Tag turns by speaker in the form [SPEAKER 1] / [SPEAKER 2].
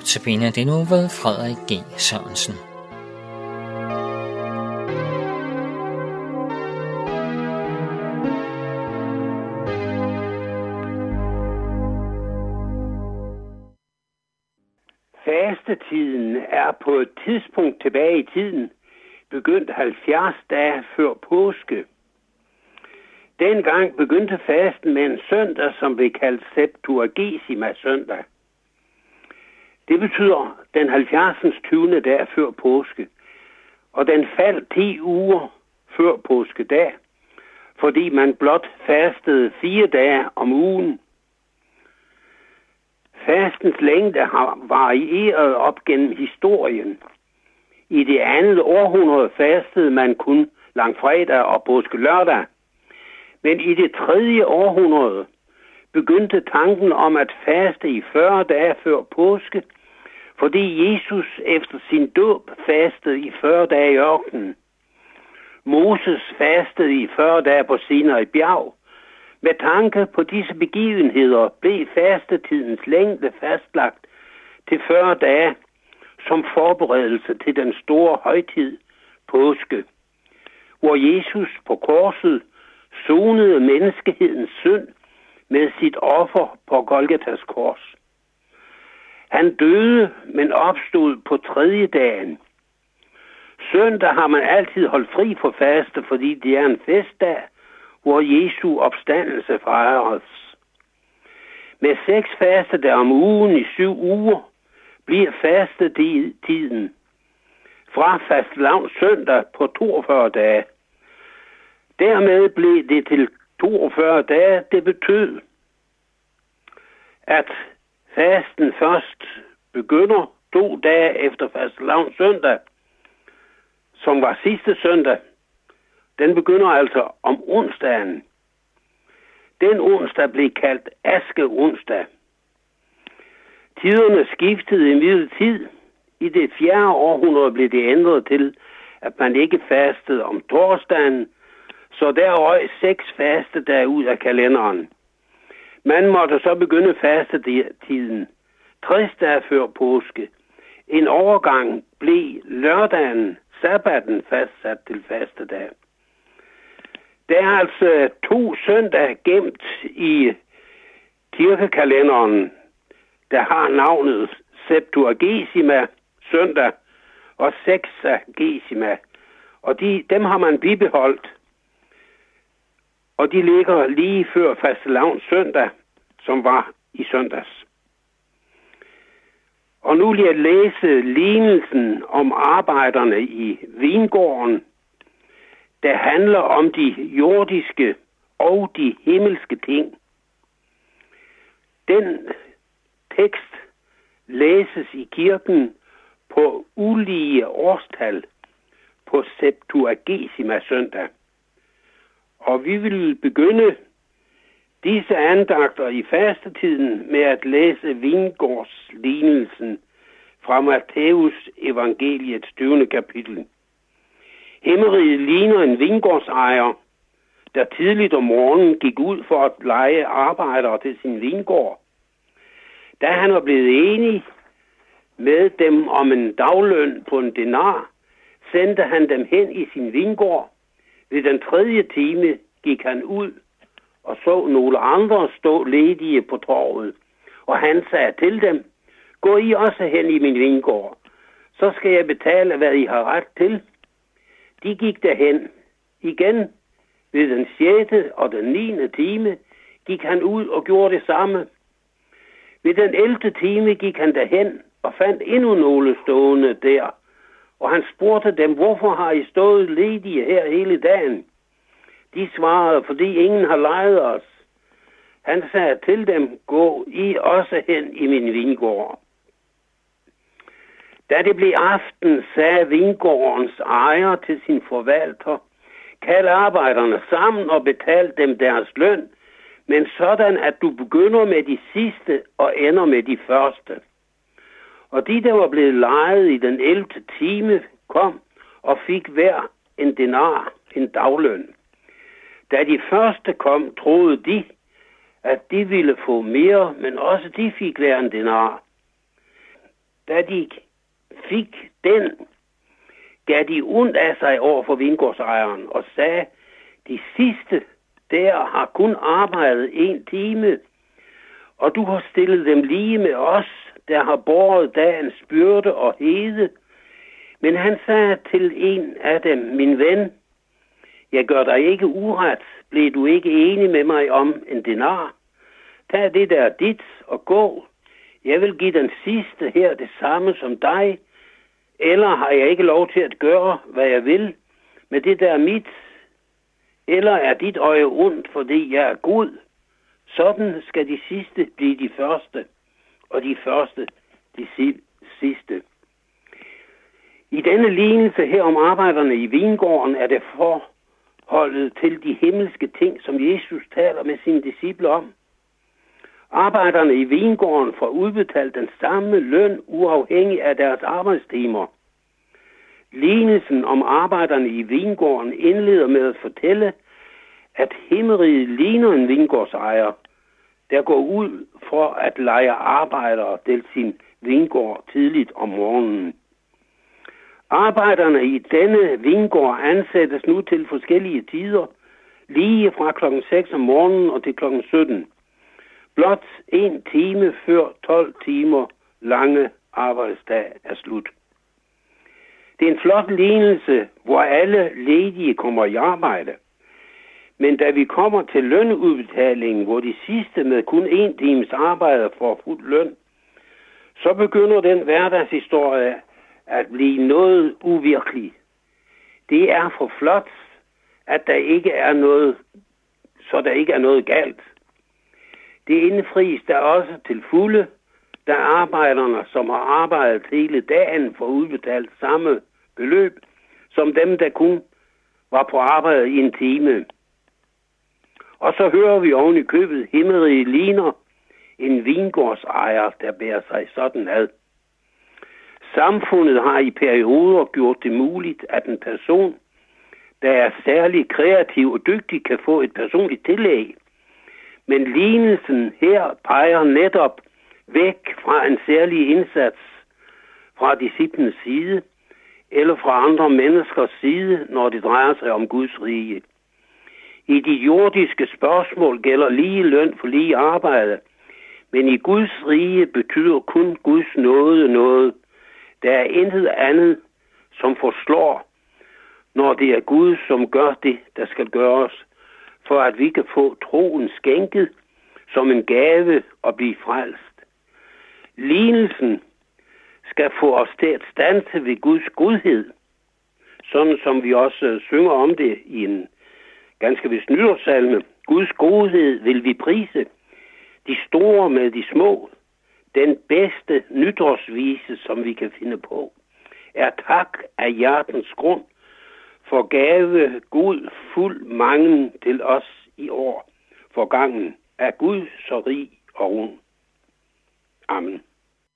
[SPEAKER 1] Notabene det nu ved Frederik G. Sørensen.
[SPEAKER 2] Fastetiden er på et tidspunkt tilbage i tiden begyndt 70 dage før påske. Dengang begyndte fasten med en søndag, som blev kaldt Septuagesima søndag. Det betyder den 70. 20. dag før påske. Og den faldt 10 uger før påskedag, fordi man blot fastede fire dage om ugen. Fastens længde har varieret op gennem historien. I det andet århundrede fastede man kun langfredag og påske lørdag. Men i det tredje århundrede begyndte tanken om at faste i 40 dage før påske, fordi Jesus efter sin dåb fastede i 40 dage i ørkenen. Moses fastede i 40 dage på Sinai bjerg. Med tanke på disse begivenheder blev fastetidens længde fastlagt til 40 dage som forberedelse til den store højtid, påske, hvor Jesus på korset sonede menneskehedens synd med sit offer på Golgatas kors. Han døde, men opstod på tredje dagen. Søndag har man altid holdt fri for faste, fordi det er en festdag, hvor Jesu opstandelse fejres. Med seks faste der om ugen i syv uger bliver fastetiden fra fast fastlavn søndag på 42 dage. Dermed blev det til 42 dage. Det betød, at fasten først begynder to dage efter fast fastelavn søndag, som var sidste søndag. Den begynder altså om onsdagen. Den onsdag blev kaldt Aske onsdag. Tiderne skiftede i tid. I det fjerde århundrede blev det ændret til, at man ikke fastede om torsdagen, så der røg seks faste dage ud af kalenderen. Man måtte så begynde fastetiden 60 dage før påske. En overgang blev lørdagen, sabbaten, fastsat til fastedag. Der er altså to søndage gemt i kirkekalenderen, der har navnet Septuagesima søndag og Sexagesima. Og de, dem har man bibeholdt. Og de ligger lige før fastelavns søndag, som var i søndags. Og nu vil jeg læse lignelsen om arbejderne i vingården, der handler om de jordiske og de himmelske ting. Den tekst læses i kirken på ulige årstal på Septuagesima søndag. Og vi vil begynde disse andagter i fastetiden med at læse vingårdslignelsen fra Matthæus evangeliets 20. kapitel. Himmeriget ligner en vingårdsejer, der tidligt om morgenen gik ud for at lege arbejdere til sin vingård. Da han var blevet enig med dem om en dagløn på en denar, sendte han dem hen i sin vingård. Ved den tredje time gik han ud og så nogle andre stå ledige på torvet. Og han sagde til dem, gå I også hen i min vingård, så skal jeg betale, hvad I har ret til. De gik derhen. Igen ved den 6. og den 9. time gik han ud og gjorde det samme. Ved den 11. time gik han derhen og fandt endnu nogle stående der. Og han spurgte dem, hvorfor har I stået ledige her hele dagen? De svarede, fordi ingen har lejet os. Han sagde til dem, gå I også hen i min vingård. Da det blev aften, sagde vingårdens ejer til sin forvalter, kald arbejderne sammen og betal dem deres løn, men sådan, at du begynder med de sidste og ender med de første. Og de, der var blevet lejet i den 11. time, kom og fik hver en denar, en dagløn. Da de første kom, troede de, at de ville få mere, men også de fik hver en denar. da de fik den, gav de ondt af sig over for vingårdsejeren og sagde, de sidste der har kun arbejdet en time, og du har stillet dem lige med os, der har båret dagens byrde og hede. Men han sagde til en af dem, min ven, jeg gør dig ikke uret, blev du ikke enig med mig om en denar? Tag det der dit og gå. Jeg vil give den sidste her det samme som dig, eller har jeg ikke lov til at gøre, hvad jeg vil med det der mit? Eller er dit øje ondt, fordi jeg er god? Sådan skal de sidste blive de første, og de første de sidste. I denne lignelse her om arbejderne i vingården er det forholdet til de himmelske ting, som Jesus taler med sine disciple om. Arbejderne i vingården får udbetalt den samme løn uafhængig af deres arbejdstimer. Lignelsen om arbejderne i vingården indleder med at fortælle, at himmeriget ligner en vingårdsejer, der går ud for at lege arbejdere til sin vingård tidligt om morgenen. Arbejderne i denne vingård ansættes nu til forskellige tider, lige fra klokken 6 om morgenen og til klokken 17. Blot en time før 12 timer lange arbejdsdag er slut. Det er en flot lignelse, hvor alle ledige kommer i arbejde. Men da vi kommer til lønudbetalingen, hvor de sidste med kun en times arbejde får fuld løn, så begynder den hverdagshistorie at blive noget uvirkelig. Det er for flot, at der ikke er noget, så der ikke er noget galt. Det indfries der også til fulde, da arbejderne, som har arbejdet hele dagen, får udbetalt samme beløb, som dem, der kun var på arbejde i en time. Og så hører vi oven i købet himmerige ligner en vingårdsejer, der bærer sig sådan ad. Samfundet har i perioder gjort det muligt, at en person, der er særlig kreativ og dygtig, kan få et personligt tillæg. Men lignelsen her peger netop væk fra en særlig indsats fra disciplens side, eller fra andre menneskers side, når det drejer sig om Guds rige. I de jordiske spørgsmål gælder lige løn for lige arbejde, men i Guds rige betyder kun Guds nåde noget. Der er intet andet, som forslår, når det er Gud, som gør det, der skal gøres, for at vi kan få troen skænket som en gave og blive frelst. Lignelsen skal få os til at stanse ved Guds godhed, sådan som vi også synger om det i en ganske vist nyårssalme. Guds godhed vil vi prise, de store med de små. Den bedste nytårsvise, som vi kan finde på, er tak af hjertens grund for gave Gud fuld mangen til os i år. For gangen er Gud så rig og rund. Amen.